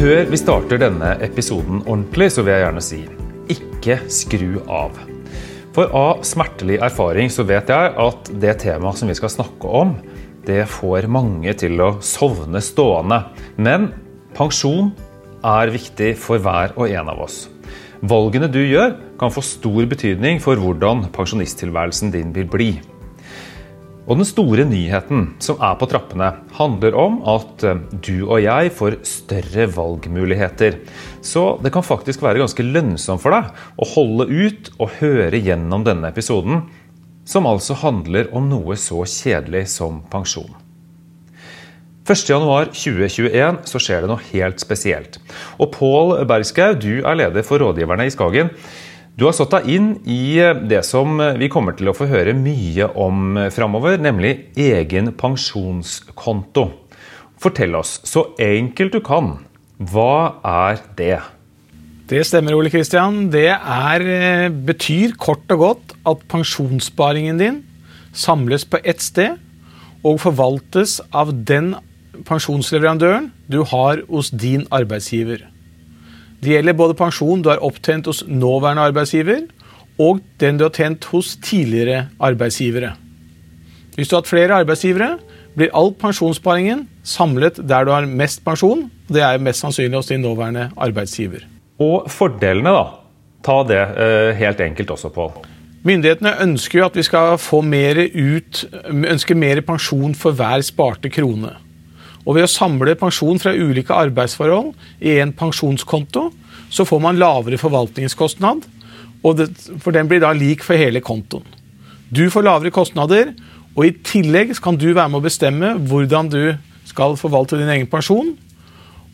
Før vi starter denne episoden ordentlig, så vil jeg gjerne si ikke skru av. For av smertelig erfaring så vet jeg at det temaet som vi skal snakke om, det får mange til å sovne stående. Men pensjon er viktig for hver og en av oss. Valgene du gjør, kan få stor betydning for hvordan pensjonisttilværelsen din vil bli. Og den store nyheten som er på trappene, handler om at eh, du og jeg får større valgmuligheter. Så det kan faktisk være ganske lønnsomt for deg å holde ut og høre gjennom denne episoden, som altså handler om noe så kjedelig som pensjon. 1.1.2021 så skjer det noe helt spesielt. Og Pål Bergskau, du er leder for rådgiverne i Skagen. Du har satt deg inn i eh, det som eh, vi kommer til å få høre mye om eh, framover, nemlig egen pensjonskonto. Fortell oss, så enkelt du kan, hva er det? Det stemmer, Ole Kristian. Det er, betyr kort og godt at pensjonssparingen din samles på ett sted og forvaltes av den pensjonsleverandøren du har hos din arbeidsgiver. Det gjelder både pensjon du har opptjent hos nåværende arbeidsgiver, og den du har tjent hos tidligere arbeidsgivere. Hvis du har hatt flere arbeidsgivere, blir all pensjonssparingen samlet der du har mest pensjon. og Det er mest sannsynlig hos din nåværende arbeidsgiver. Og fordelene, da? Ta det eh, helt enkelt også, Pål. Myndighetene ønsker jo at vi skal få mer ut, ønsker mer pensjon for hver sparte krone. Og ved å samle pensjon fra ulike arbeidsforhold i en pensjonskonto, så får man lavere forvaltningskostnad, det, for den blir da lik for hele kontoen. Du får lavere kostnader, og i tillegg kan du være med å bestemme hvordan du skal forvalte din egen pensjon.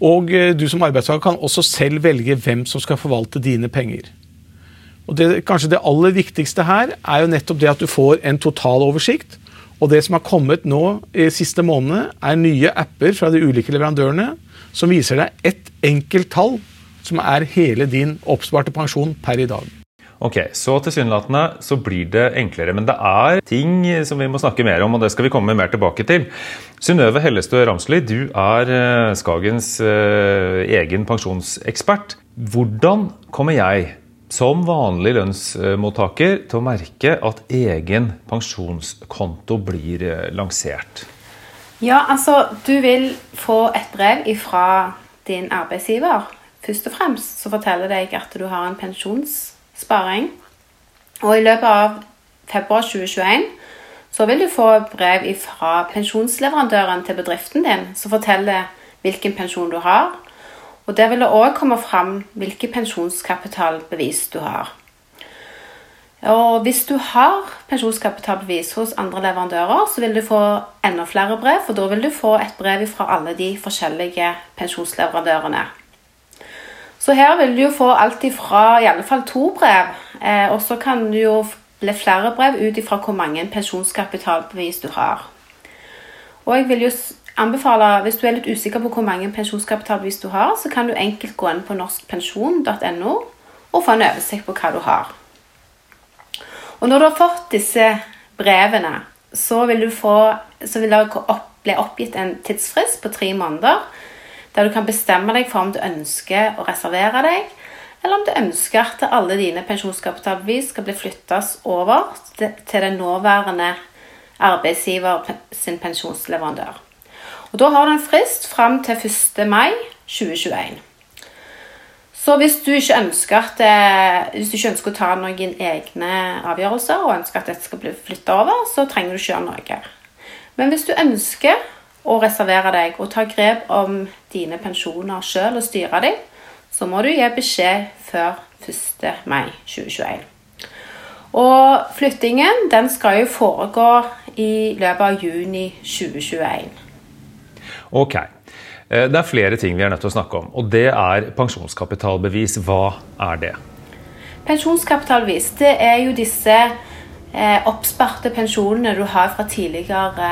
Og eh, du som arbeidstaker kan også selv velge hvem som skal forvalte dine penger. Og det, Kanskje det aller viktigste her er jo nettopp det at du får en totaloversikt og det som har kommet nå i siste måned, er nye apper fra de ulike leverandørene som viser deg ett enkelt tall, som er hele din oppsparte pensjon per i dag. Ok, Så tilsynelatende så blir det enklere. Men det er ting som vi må snakke mer om, og det skal vi komme mer tilbake til. Synnøve Hellestø Ramsli, du er eh, Skagens eh, egen pensjonsekspert. Hvordan kommer jeg som vanlig lønnsmottaker til å merke at egen pensjonskonto blir eh, lansert? Ja, altså du vil få et brev fra din arbeidsgiver. Først og fremst så forteller deg at du har en pensjonssparing. Og i løpet av februar 2021 så vil du få brev fra pensjonsleverandøren til bedriften din som forteller hvilken pensjon du har, og Der vil det òg komme fram hvilke pensjonskapitalbevis du har. Og Hvis du har pensjonskapitalbevis hos andre leverandører, så vil du få enda flere brev, for da vil du få et brev fra alle de forskjellige pensjonsleverandørene. Så her vil du jo få alt ifra i alle fall to brev, eh, og så kan du jo bli flere brev ut ifra hvor mange pensjonskapitalbevis du har. Og jeg vil jo anbefale, Hvis du er litt usikker på hvor mange pensjonskapitalbevis du har, så kan du enkelt gå inn på norskpensjon.no og få en oversikt på hva du har. Og Når du har fått disse brevene, så vil, få, så vil det bli oppgitt en tidsfrist på tre måneder, der du kan bestemme deg for om du ønsker å reservere deg, eller om du ønsker at alle dine pensjonskapitalbevis skal bli flyttet over til den nåværende arbeidsgiver sin pensjonsleverandør. Og Da har du en frist fram til 1. mai 2021. Så hvis du at, eh, hvis du ikke ønsker å ta noen egne avgjørelser og ønsker at dette skal bli flytta over, så trenger du ikke gjøre noe. Men hvis du ønsker å reservere deg og ta grep om dine pensjoner sjøl og styre dem, så må du gi beskjed før 1. mai 2021. Og flyttingen den skal jo foregå i løpet av juni 2021. Ok. Eh, det er flere ting vi er nødt til å snakke om. Og det er pensjonskapitalbevis. Hva er det? Pensjonskapitalbevis det er jo disse eh, oppsparte pensjonene du har fra tidligere,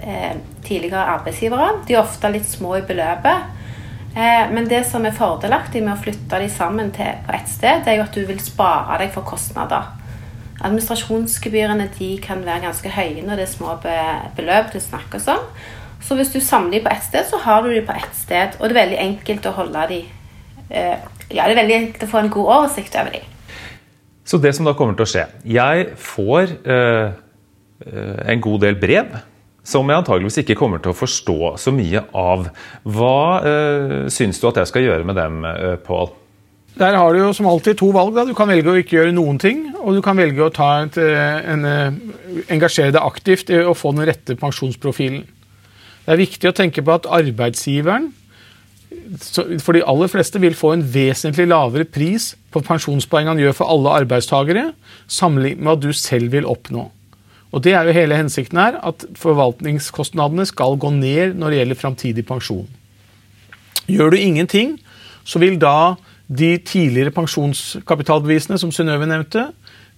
eh, tidligere arbeidsgivere. De er ofte litt små i beløpet. Eh, men det som er fordelaktig med å flytte de sammen til, på ett sted, det er jo at du vil spare deg for kostnader. Administrasjonsgebyrene de kan være ganske høye når det er små beløp det snakkes om. Så hvis du samler de på ett sted, så har du de på ett sted. Og det er veldig enkelt å holde de eh, Ja, det er veldig enkelt å få en god oversikt over de. Så det som da kommer til å skje Jeg får eh, eh en god del brev som jeg antageligvis ikke kommer til å forstå så mye av. Hva eh, syns du at jeg skal gjøre med dem, eh, Pål? Der har du jo som alltid to valg. Da. Du kan velge å ikke gjøre noen ting, og du kan velge å ta et, en, engasjere deg aktivt i å få den rette pensjonsprofilen. Det er viktig å tenke på at arbeidsgiveren for de aller fleste vil få en vesentlig lavere pris på pensjonspoeng han gjør for alle arbeidstakere, sammenlignet med hva du selv vil oppnå. Og det er jo hele hensikten her, at forvaltningskostnadene skal gå ned når det gjelder framtidig pensjon. Gjør du ingenting, så vil da de tidligere pensjonskapitalbevisene som Synnøve nevnte,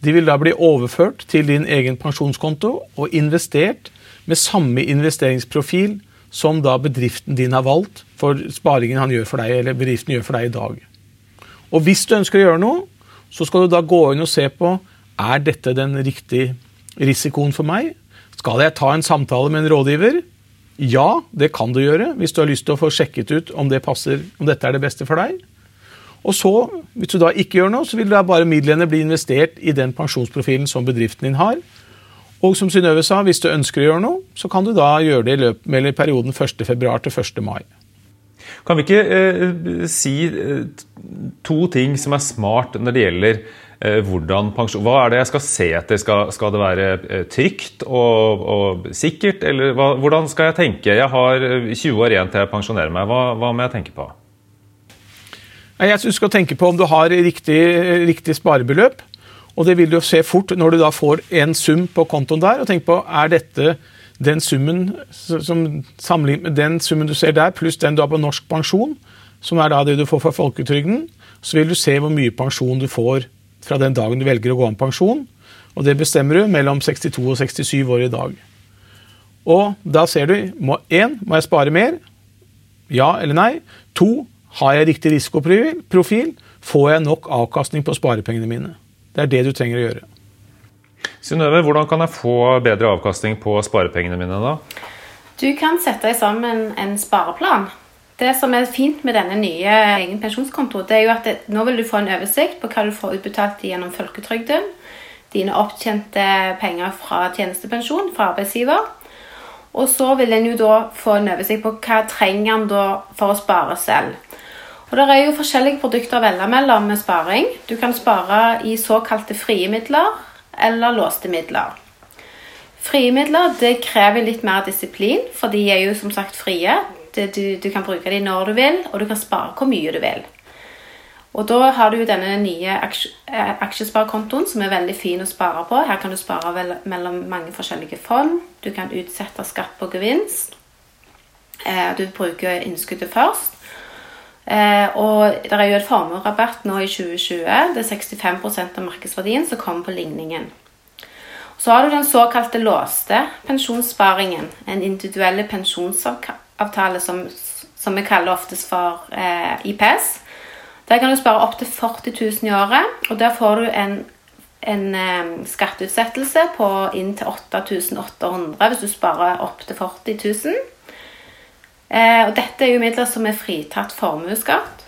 de vil da bli overført til din egen pensjonskonto og investert med samme investeringsprofil som da bedriften din har valgt for sparingen han gjør for deg, eller bedriften gjør for deg i dag. Og hvis du ønsker å gjøre noe, så skal du da gå inn og se på er dette den riktige risikoen for meg. Skal jeg ta en samtale med en rådgiver? Ja, det kan du gjøre hvis du har lyst til å få sjekket ut om, det passer, om dette er det beste for deg. Og så, Hvis du da ikke gjør noe, så vil da bare midlene bli investert i den pensjonsprofilen som bedriften din har. Og som Synnøve sa, hvis du ønsker å gjøre noe, så kan du da gjøre det i løpet mellom perioden 1.2. til 1. mai. Kan vi ikke eh, si eh, to ting som er smart når det gjelder eh, hvordan pensjon Hva er det jeg skal se etter? Skal, skal det være eh, trygt og, og sikkert, eller hva, hvordan skal jeg tenke? Jeg har 20 eh, år igjen til jeg pensjonerer meg. Hva, hva må jeg tenke på? Jeg syns du skal tenke på om du har riktig, riktig sparebeløp. Og det vil du se fort når du da får en sum på kontoen der. og tenk på, Er dette den summen som den summen du ser der, pluss den du har på norsk pensjon, som er da det du får fra folketrygden, så vil du se hvor mye pensjon du får fra den dagen du velger å gå av pensjon. Og det bestemmer du mellom 62 og 67 år i dag. Og da ser du en, må jeg spare mer? Ja eller nei? To har jeg riktig risikoprofil? Får jeg nok avkastning på sparepengene mine? Det er det du trenger å gjøre. Synnøve, hvordan kan jeg få bedre avkastning på sparepengene mine da? Du kan sette sammen en spareplan. Det som er fint med denne nye egen pensjonskonto, det er jo at det, nå vil du få en oversikt på hva du får utbetalt gjennom folketrygden, dine opptjente penger fra tjenestepensjon fra arbeidsgiver. Og så vil en jo da få en oversikt på hva trenger en da for å spare selv. Og Det er jo forskjellige produkter å velge mellom med sparing. Du kan spare i såkalte frie midler eller låste midler. Frie midler det krever litt mer disiplin, for de er jo som sagt frie. Du, du, kan bruke dem når du vil, og du kan spare hvor mye du vil. Og Da har du denne nye eh, aksjesparekontoen som er veldig fin å spare på. Her kan du spare mellom mange forskjellige fond. Du kan utsette skatt på gevinst. Eh, du bruker innskuddet først. Eh, og det er jo et formuerabatt nå i 2020. Det er 65% av markedsverdien som kommer på ligningen. Så har du den såkalte låste pensjonssparingen. En individuell pensjonsavtale som, som vi kaller oftest for eh, IPS. Der kan du spare opptil 40 000 i året, og der får du en, en eh, skatteutsettelse på inntil 8800 hvis du sparer opptil 40 000. Eh, og dette er jo midler som er fritatt formuesskatt.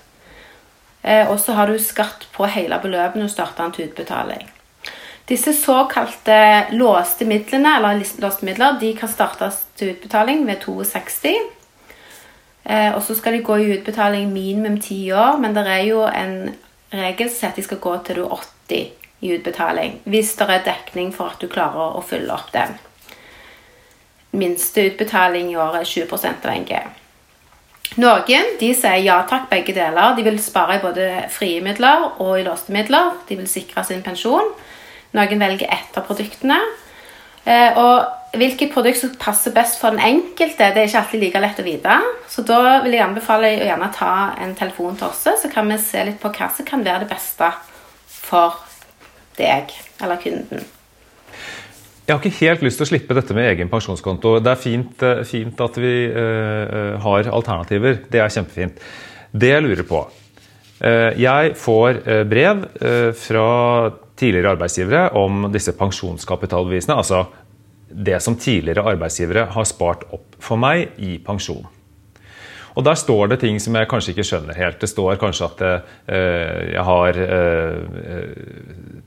Eh, og så har du skatt på hele beløpet når du starter en utbetaling. Disse såkalte låste midlene eller låste midler, de kan startes til utbetaling ved 62. Eh, og så skal de gå i utbetaling minimum ti år, men det er jo en regel som sier at de skal gå til du er 80 i utbetaling. Hvis det er dekning for at du klarer å fylle opp den minste utbetaling i året er 20 av NG. Noen de sier ja takk, begge deler. De vil spare i både frie midler og i låste midler. De vil sikre sin pensjon. Noen velger ett av produktene. Eh, og hvilket produkt som passer best for den enkelte, det er ikke alltid like lett å vite. Så da vil jeg anbefale å gjerne ta en telefon til oss, så kan vi se litt på hva som kan være det beste for deg eller kunden. Jeg har ikke helt lyst til å slippe dette med egen pensjonskonto. Det er fint, eh, fint at vi uh, har alternativer. Det er kjempefint. Det jeg lurer på uh, Jeg får uh, brev fra tidligere arbeidsgivere om disse pensjonskapitalbevisene. Altså det som tidligere arbeidsgivere har spart opp for meg i pensjon. Og Der står det ting som jeg kanskje ikke skjønner helt. Det står kanskje at eh, jeg har eh,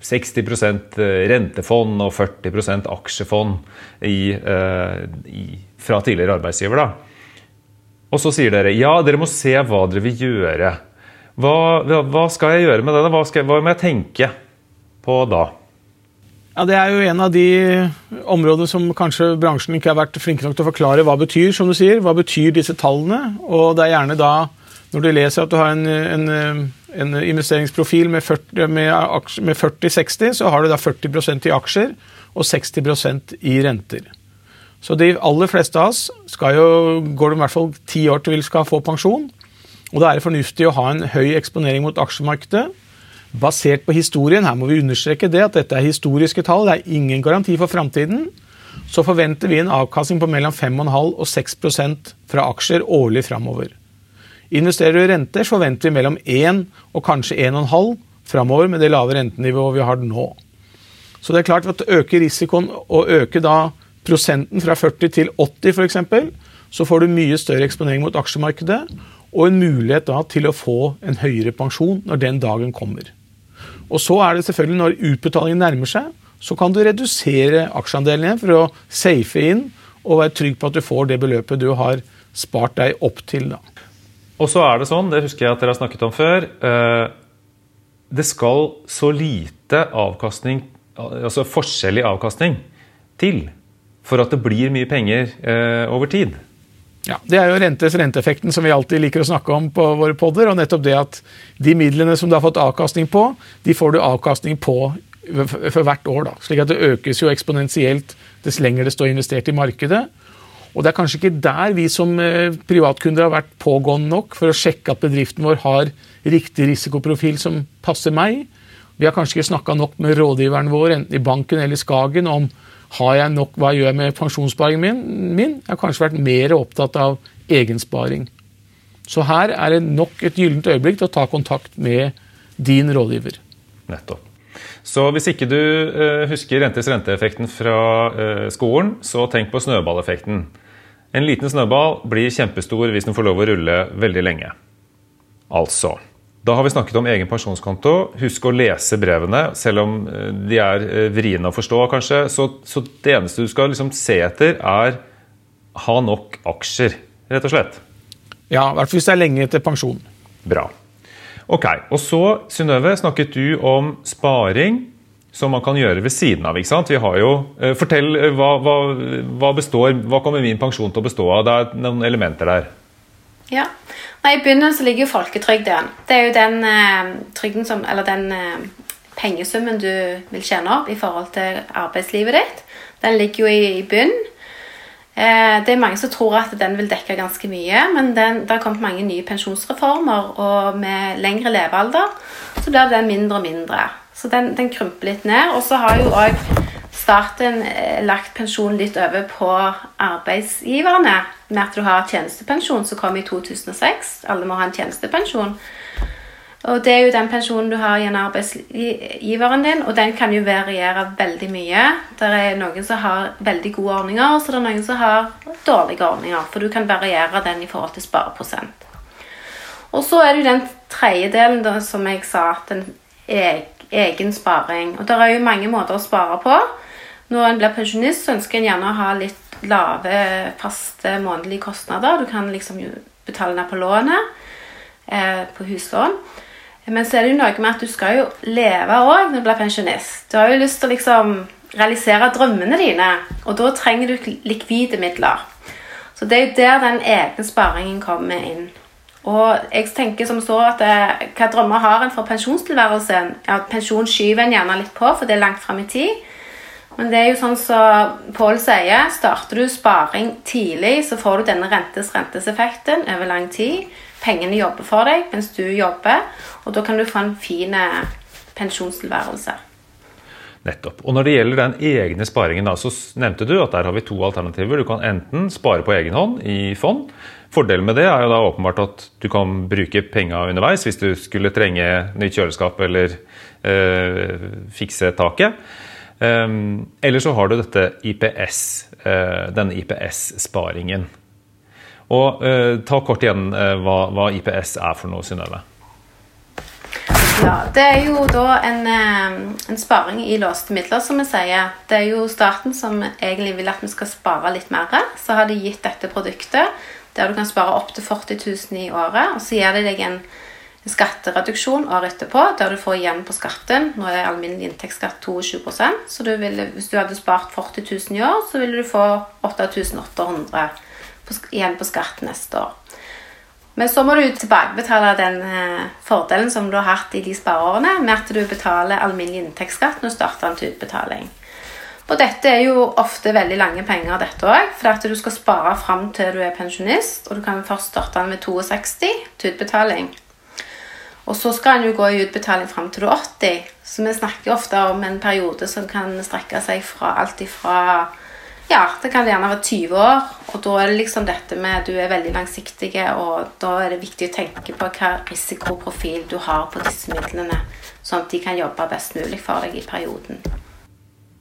60% rentefond og 40 aksjefond i, eh, i, fra tidligere arbeidsgiver. da. Og så sier dere ja, dere må se hva dere vil gjøre. Hva, hva skal jeg gjøre med det? Hva, hva må jeg tenke på da? Ja, Det er jo en av de områdene som kanskje bransjen ikke har vært flinke nok til å forklare hva betyr, som du sier. Hva betyr disse tallene? Og det er gjerne da, når du leser at du har en, en, en investeringsprofil med 40-60, med 40, så har du da 40% i aksjer og 60% i renter. Så de aller fleste av oss skal jo, går det i hvert fall ti år til vi skal få pensjon. Og da er det fornuftig å ha en høy eksponering mot aksjemarkedet basert på historien, her må vi understreke det, at dette er historiske tall, det er ingen garanti for framtiden, så forventer vi en avkastning på mellom 5,5 og 6% fra aksjer årlig framover. Investerer du i renter, forventer vi mellom 1 og kanskje 1,5 framover med det lave rentenivået vi har nå. Så det er klart at øker risikoen og øke da prosenten fra 40 til 80 f.eks., så får du mye større eksponering mot aksjemarkedet og en mulighet da til å få en høyere pensjon når den dagen kommer. Og så er det selvfølgelig Når utbetalingen nærmer seg, så kan du redusere aksjeandelen igjen for å safe inn og være trygg på at du får det beløpet du har spart deg opp til. Da. Og så er det sånn, det husker jeg at dere har snakket om før, eh, det skal så lite avkastning, altså forskjell i avkastning, til for at det blir mye penger eh, over tid. Ja, Det er jo rentes renteeffekten som vi alltid liker å snakke om på våre podder. og nettopp det at De midlene som du har fått avkastning på, de får du avkastning på for hvert år. da, slik at Det økes jo eksponentielt dess lenger det står investert i markedet. Og Det er kanskje ikke der vi som eh, privatkunder har vært pågående nok for å sjekke at bedriften vår har riktig risikoprofil som passer meg. Vi har kanskje ikke snakka nok med rådgiveren vår, enten i banken eller i Skagen, om har jeg nok, Hva gjør jeg med pensjonssparingen min? min? Jeg har kanskje vært mer opptatt av egensparing. Så her er det nok et gyllent øyeblikk til å ta kontakt med din rådgiver. Nettopp. Så hvis ikke du uh, husker rentes renteeffekten fra uh, skolen, så tenk på snøballeffekten. En liten snøball blir kjempestor hvis den får lov å rulle veldig lenge. Altså da har vi snakket om egen pensjonskonto. Husk å lese brevene, selv om eh, de er eh, vriene å forstå, kanskje. Så, så, det eneste du skal liksom se etter, er ha nok aksjer, rett og slett. Ja, i hvert fall hvis det er lenge etter pensjon. Bra. Ok, Og så, Synnøve, snakket du om sparing som man kan gjøre ved siden av. ikke sant? Vi har jo, eh, Fortell, hva, hva, hva, består, hva kommer min pensjon til å bestå av? Det er noen elementer der. Ja. Nei, I bunnen ligger jo folketrygden. Det er jo den eh, trygden som Eller den eh, pengesummen du vil tjene opp i forhold til arbeidslivet ditt. Den ligger jo i, i bunnen. Eh, det er mange som tror at den vil dekke ganske mye, men den, det har kommet mange nye pensjonsreformer, og med lengre levealder så blir den mindre og mindre. Så den, den krymper litt ned. Og så har jo òg staten eh, lagt pensjon litt over på arbeidsgiverne. Med at du har tjenestepensjon som kom i 2006. Alle må ha en tjenestepensjon. Og Det er jo den pensjonen du har gjennom arbeidsgiveren din, og den kan jo variere veldig mye. Det er noen som har veldig gode ordninger, og så er det noen som har dårlige ordninger. For du kan variere den i forhold til spareprosent. Og så er det jo den tredje delen som jeg sa, den egen sparing. Og det er jo mange måter å spare på. Når en blir pensjonist, så ønsker en gjerne å ha litt lave, faste månedlige kostnader. Du kan liksom betale ned på lånet, eh, på huslån. Men så er det jo noe med at du skal jo leve òg når du blir pensjonist. Du har jo lyst til å liksom realisere drømmene dine, og da trenger du likvide midler. Så det er jo der den egne sparingen kommer inn. Og jeg tenker som så at eh, Hva drømmer har en for pensjonstilværelsen? Ja, Pensjon skyver en gjerne litt på, for det er langt fram i tid. Men det er jo sånn som så Pål sier, starter du sparing tidlig, så får du denne rentes-renteseffekten over lang tid. Pengene jobber for deg mens du jobber, og da kan du få en fin eh, pensjonstilværelse. Nettopp. Og Når det gjelder den egne sparingen, da, så nevnte du at der har vi to alternativer. Du kan enten spare på egen hånd i fond. Fordelen med det er jo da åpenbart at du kan bruke penga underveis hvis du skulle trenge nytt kjøleskap eller øh, fikse taket. Um, eller så har du dette IPS, uh, denne IPS-sparingen. Og uh, Ta kort igjen uh, hva, hva, IPS er for noe, Synnøve. Ja, Det er jo da en, en, sparing i låste midler, som vi sier. Det er jo staten som egentlig vil at vi skal spare litt mer. Så har de gitt dette produktet der du kan spare opptil 40 000 i året. Og så gir de deg en skattereduksjon året etterpå, der du får igjen på skatten. Nå er alminnelig inntektsskatt 22% så du ville, hvis du hadde spart 40 000 i år, så ville du få 8800 igjen på skatt neste år. Men så må du tilbakebetale den eh, fordelen som du har hatt i de spareårene, med at du betaler alminnelig inntektsskatt når du starter en til utbetaling. Og dette er jo ofte veldig lange penger, dette òg. For at du skal spare fram til du er pensjonist, og du kan først starte den ved 62 til utbetaling. Og så skal en jo gå i utbetaling fram til du er 80. Så vi snakker ofte om en periode som kan strekke seg fra alt ifra Ja, det kan gjerne være 20 år. Og da er det liksom dette med at du er veldig langsiktig, og da er det viktig å tenke på hva risikoprofil du har på disse midlene, sånn at de kan jobbe best mulig for deg i perioden.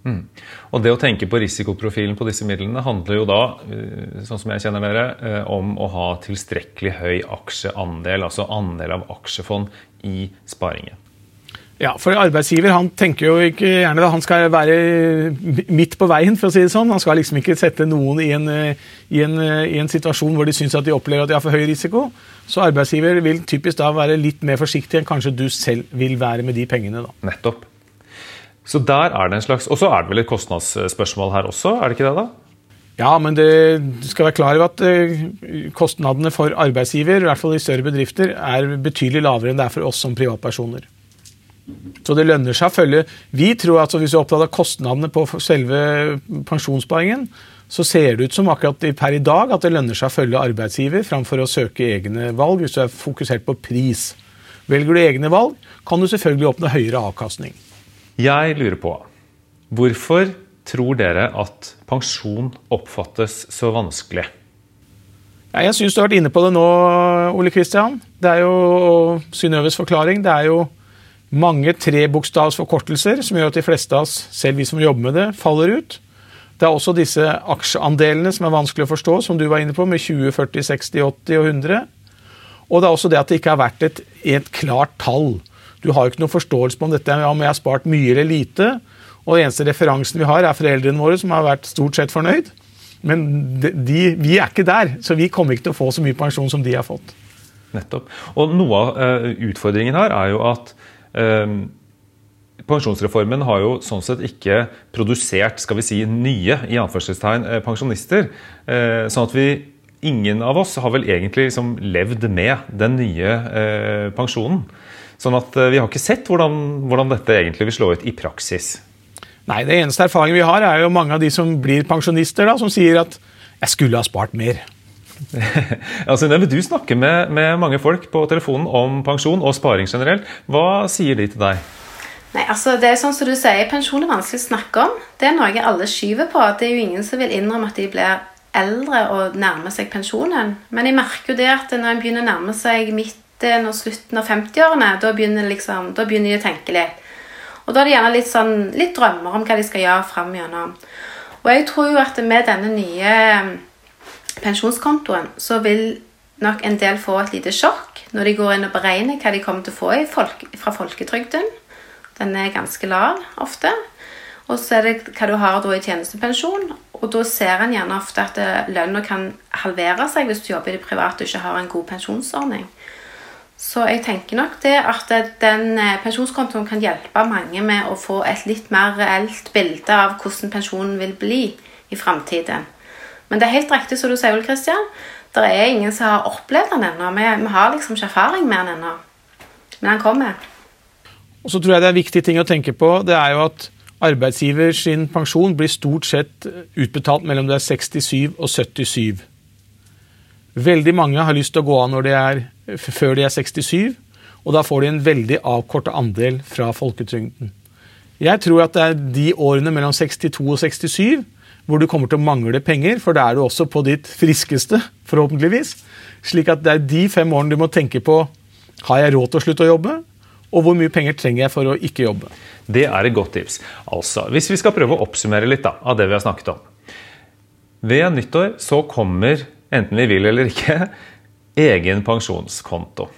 Mm. Og Det å tenke på risikoprofilen på disse midlene handler jo da eh, sånn som jeg kjenner dere, eh, om å ha tilstrekkelig høy aksjeandel, altså andel av aksjefond i sparingen. Ja, for arbeidsgiver han tenker jo ikke gjerne at han skal være midt på veien. for å si det sånn. Han skal liksom ikke sette noen i en, i en, i en situasjon hvor de syns at de opplever at de har for høy risiko. Så arbeidsgiver vil typisk da være litt mer forsiktig enn kanskje du selv vil være med de pengene. da. Nettopp. Så der er det en slags, Og så er det vel et kostnadsspørsmål her også, er det ikke det? da? Ja, men det, du skal være klar over at eh, kostnadene for arbeidsgiver, i hvert fall i større bedrifter, er betydelig lavere enn det er for oss som privatpersoner. Så det lønner seg å følge Vi tror at hvis du er opptatt av kostnadene på selve pensjonssparingen, så ser det ut som akkurat per i dag at det lønner seg å følge arbeidsgiver framfor å søke egne valg hvis du er fokusert på pris. Velger du egne valg, kan du selvfølgelig oppnå høyere avkastning. Jeg lurer på hvorfor tror dere at pensjon oppfattes så vanskelig? Jeg syns du har vært inne på det nå, Ole Kristian. Det er jo Synnøves forklaring. Det er jo mange trebokstavsforkortelser som gjør at de fleste av oss, selv vi som jobber med det, faller ut. Det er også disse aksjeandelene som er vanskelig å forstå, som du var inne på, med 20, 40, 60, 80 og 100. Og det er også det at det ikke har vært et, et klart tall. Du har jo ikke noen forståelse på om dette om jeg har spart mye eller lite. Og den eneste referansen vi har, er foreldrene våre, som har vært stort sett fornøyd. Men de, de, vi er ikke der, så vi kommer ikke til å få så mye pensjon som de har fått. Nettopp. Og noe av uh, utfordringen her er jo at uh, Pensjonsreformen har jo sånn sett ikke produsert skal vi si, nye i anførselstegn, uh, pensjonister. sånn at vi Ingen av oss har vel egentlig liksom levd med den nye pensjonen. Sånn at eh, vi har ikke sett hvordan, hvordan dette egentlig vil slå ut i praksis. Nei, det eneste erfaringen vi har, er jo mange av de som blir pensjonister, da, som sier at 'jeg skulle ha spart mer'. altså, du snakker med, med, mange folk på telefonen om pensjon og sparing generelt. Hva sier de til deg? Nei, altså det er sånn som du sier, Pensjon er vanskelig å snakke om. Det er noe alle skyver på. Det er jo ingen som vil innrømme at de blir eldre og nærmer seg pensjonen. Men jeg merker jo det at når en begynner å nærme seg midt er og slutten av 50-årene, da begynner, liksom, da begynner de å tenke litt. Og da er det gjerne litt, sånn, litt drømmer om hva de skal gjøre fram gjennom. Og jeg tror jo at med denne nye mm, pensjonskontoen så vil nok en del få et lite sjokk når de går inn og beregner hva de kommer til å få folk, fra folketrygden. Den er ganske lav ofte. Og så er det hva du har i tjenestepensjon. Og da ser en gjerne ofte at eh, lønna kan halvere seg hvis du jobber i det private og ikke har en god pensjonsordning. Så jeg tenker nok det at den eh, pensjonskontoen kan hjelpe mange med å få et litt mer reelt bilde av hvordan pensjonen vil bli i framtiden. Men det er helt riktig som du sier, Ole Kristian. Det er ingen som har opplevd den ennå. Vi, vi, har liksom ikke erfaring med den ennå. Men den kommer. Og så tror jeg det er en viktig ting å tenke på. Det er jo at arbeidsgiver sin pensjon blir stort sett utbetalt mellom det er 67 og 77. Veldig mange har lyst til å gå av de er før de er 67, og da får de en veldig avkorta andel fra folketrygden. Jeg tror at det er de årene mellom 62 og 67 hvor du kommer til å mangle penger, for da er du også på ditt friskeste, forhåpentligvis. Slik at det er de fem årene du må tenke på har jeg råd til å slutte å jobbe, Og hvor mye penger trenger jeg for å ikke jobbe. Det er et godt tips. Altså, Hvis vi skal prøve å oppsummere litt da, av det vi har snakket om. Ved nyttår så kommer, enten vi vil eller ikke, egen pensjonskonto.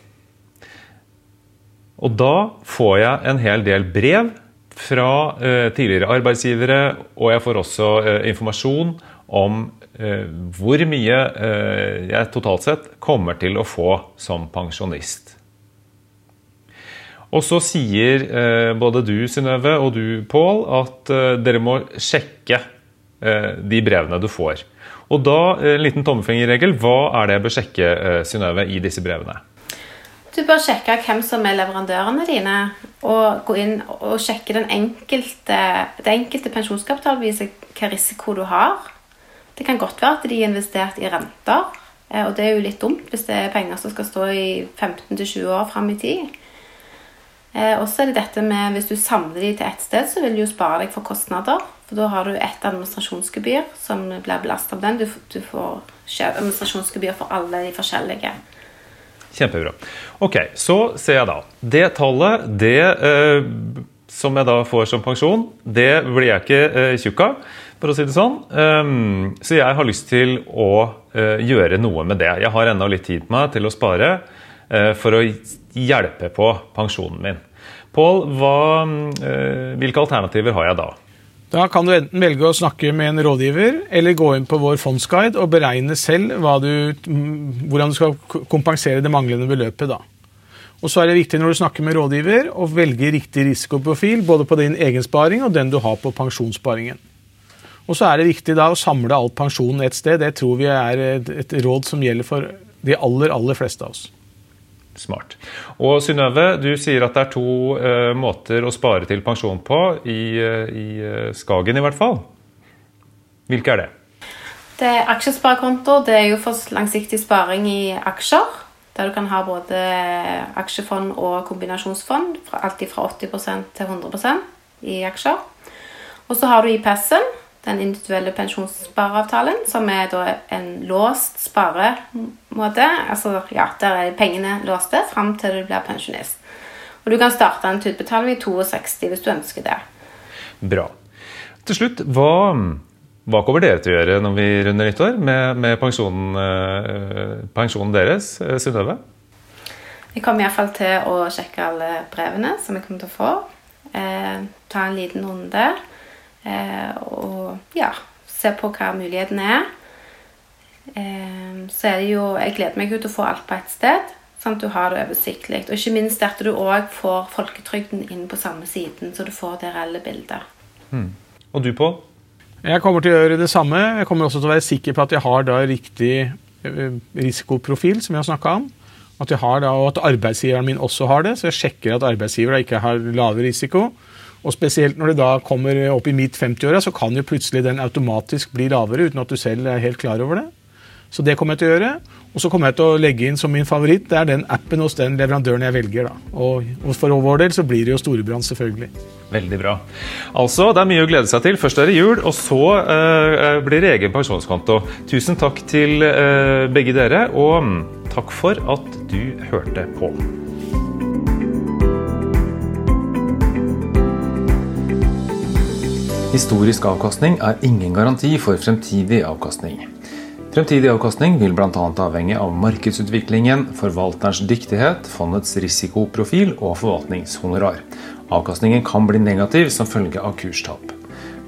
Og da får jeg en hel del brev fra eh, tidligere arbeidsgivere, og jeg får også eh, informasjon om eh, hvor mye jeg totalt sett kommer til å få som pensjonist. Og så sier både du, Synnøve, og du, Pål, at dere må sjekke de brevene du får. Og da, en liten tommefingerregel, hva er det jeg bør sjekke, Synnøve, i disse brevene? Du bør sjekke hvem som er leverandørene dine, og gå inn og sjekke den enkelte, det enkelte pensjonskapitalbeviset, hva risiko du har. Det kan godt være at de har investert i renter, eh, og det er jo litt dumt hvis det er penger som skal stå i 15-20 år fram i tid. Eh, og så er det dette med hvis du samler de til ett sted, så vil du jo spare deg for kostnader. For da har du ett administrasjonsgebyr som blir belastet av den. Du, du får administrasjonsgebyr for alle de forskjellige. Kjempebra. Ok, så ser jeg da. Det tallet, det eh, som jeg da får som pensjon, det blir jeg ikke eh, tjukk av, for å si det sånn. Um, så jeg har lyst til å eh, gjøre noe med det. Jeg har ennå litt tid på meg til å spare uh, for å hjelpe på pensjonen min. Pål, uh, hvilke alternativer har jeg da? Da kan du enten velge å snakke med en rådgiver, eller gå inn på vår fondsguide og beregne selv du, hvordan du skal kompensere det manglende beløpet. da. Og så er det viktig når du snakker med rådgiver, å velge riktig risikoprofil både på din egen sparing og den du har på pensjonssparingen. Og så er det viktig da å samle all pensjonen et sted. Det tror vi er et råd som gjelder for de aller, aller fleste av oss. Smart. Og Synnøve, du sier at det er to uh, måter å spare til pensjon på, i, uh, i uh, Skagen i hvert fall. Hvilke er det? Det er Aksjesparekonto det er jo for langsiktig sparing i aksjer. Der du kan ha både aksjefond og kombinasjonsfond. Alltid fra 80% til 100% i aksjer. Og så har du IPS-en, den individuelle pensjonsspareavtalen, som er en låst sparemåte. Altså, ja, Der er pengene låste fram til du blir pensjonist. Og Du kan starte en utbetaling i 62 hvis du ønsker det. Bra. Til slutt, hva, hva kommer dere til å gjøre når vi runder nyttår med, med pensjonen, eh, pensjonen, deres, eh, Synnøve? Jeg kommer iallfall til å sjekke alle brevene som jeg kommer til å få. Eh, ta en liten runde. Eh, og ja, se på hva mulighetene er. Eh, så er det jo Jeg gleder meg jo til å få alt på ett sted, sånn at du har det oversiktlig. Og ikke minst at du òg får folketrygden inn på samme siden, så du får det reelle bildet. Mm. Og du, Pål? Jeg kommer til å gjøre det samme. Jeg kommer også til å være sikker på at jeg har da riktig eh, risikoprofil, som vi har snakka om. At jeg har da, og at arbeidsgiveren min også har det, så jeg sjekker at arbeidsgiver ikke har lave risiko. Og spesielt når det da kommer opp i midt 50-åra, så kan jo plutselig den automatisk bli lavere uten at du selv er helt klar over det. Så det kommer jeg til å gjøre. Og så kommer jeg til å legge inn som min favoritt det er den appen hos den leverandøren jeg velger. da. Og, for vår del så blir det jo Storebrand, selvfølgelig. Veldig bra. Altså, Det er mye å glede seg til. Først er det jul, og så uh, blir det egen pensjonskonto. Tusen takk til uh, begge dere, og um, takk for at du hørte på. Historisk avkastning er ingen garanti for fremtidig avkastning. Fremtidig avkastning vil bl.a. avhenge av markedsutviklingen, forvalterens dyktighet, fondets risikoprofil og forvaltningshonorar. Avkastningen kan bli negativ som følge av kurstap.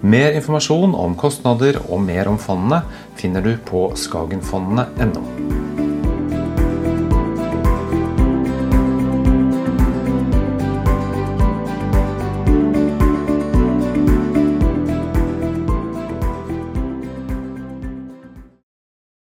Mer informasjon om kostnader og mer om fondene finner du på skagenfondene.no.